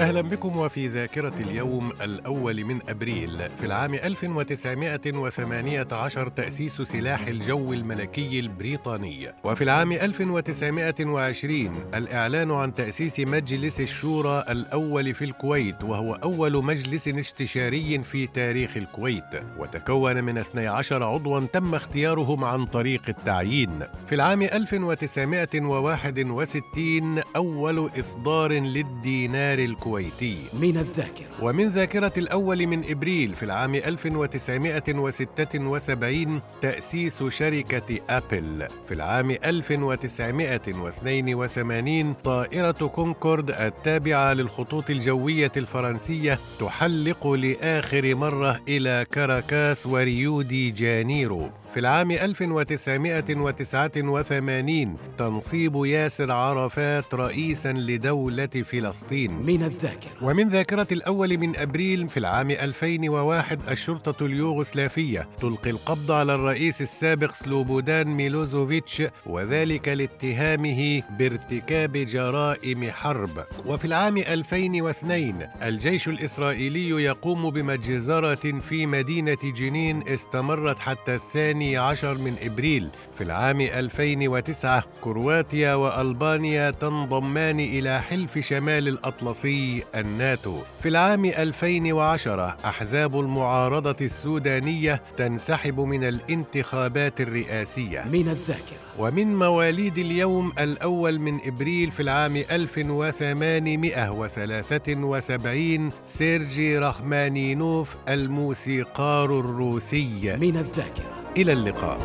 أهلا بكم وفي ذاكرة اليوم الأول من أبريل في العام 1918 تأسيس سلاح الجو الملكي البريطاني. وفي العام 1920 الإعلان عن تأسيس مجلس الشورى الأول في الكويت وهو أول مجلس استشاري في تاريخ الكويت. وتكون من 12 عضوا تم اختيارهم عن طريق التعيين. في العام 1961 أول إصدار للدينار الكويتي الكويتي. من الذاكرة. ومن ذاكرة الأول من إبريل في العام 1976 تأسيس شركة أبل. في العام 1982 طائرة كونكورد التابعة للخطوط الجوية الفرنسية تحلق لآخر مرة إلى كاراكاس وريو دي جانيرو. في العام 1989 تنصيب ياسر عرفات رئيسا لدولة فلسطين. من الذاكرة. ومن ذاكرة الأول من أبريل في العام 2001 الشرطة اليوغوسلافية تلقي القبض على الرئيس السابق سلوبودان ميلوزوفيتش وذلك لاتهامه بارتكاب جرائم حرب. وفي العام 2002 الجيش الإسرائيلي يقوم بمجزرة في مدينة جنين استمرت حتى الثاني الثاني عشر من إبريل في العام 2009 كرواتيا وألبانيا تنضمان إلى حلف شمال الأطلسي الناتو. في العام 2010 أحزاب المعارضة السودانية تنسحب من الانتخابات الرئاسية. من الذاكرة. ومن مواليد اليوم الأول من إبريل في العام 1873 سيرجي رخمانينوف الموسيقار الروسي. من الذاكرة. إلى اللقاء.